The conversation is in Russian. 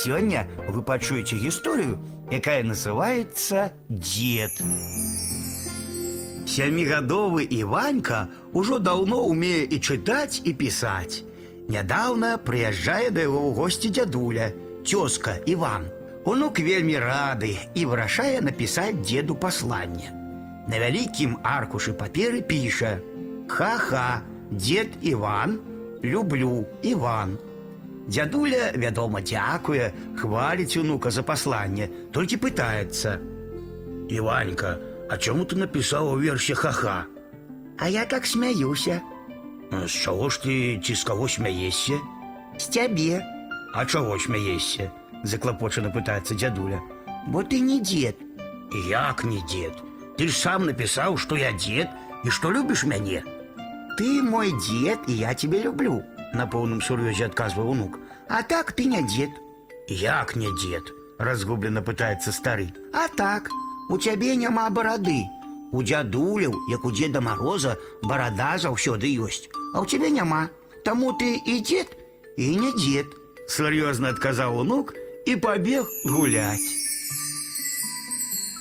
Сёння вы пачуеце гісторыю, якая называецца дзед. Сямігадовы Іванька ўжо даўно ўмее і чытаць і пісаць. Нядаўна прыязджае да яго ў госці дзядуля, цёзка Іван. Унук вельмі рады і вырашае напісаць дзеду пасланне. На вялікім аркушы паперы піша: Ха-ха, дзед Іван, люблю Іван. Дзядуля, вядома, дзякуе, хваліць унука за пасланне, толькі пытаецца: Іванька, а чому ти написав у версі ха-ха? А я так сміюся. З чого ж ти ці з кого смієшся? З тебе. А чого смієшся? заклопочено питається дядуля. Бо ти не дід. Як не дід? Ти ж сам написав, що я дід і що любиш мене. Ты мой дед, и я тебя люблю, на повном серьезе отказывал внук. А так ты не дед. Як не дед? Разгубленно пытается старый. А так, у цябе няма барады. У дзядуляў, як у Деда Мороза, барада заўсёды ёсць. А ў цябе няма. Таму ты і дзед, і не дзед. Сур'ёзна адказаў унук і пабег гуляць.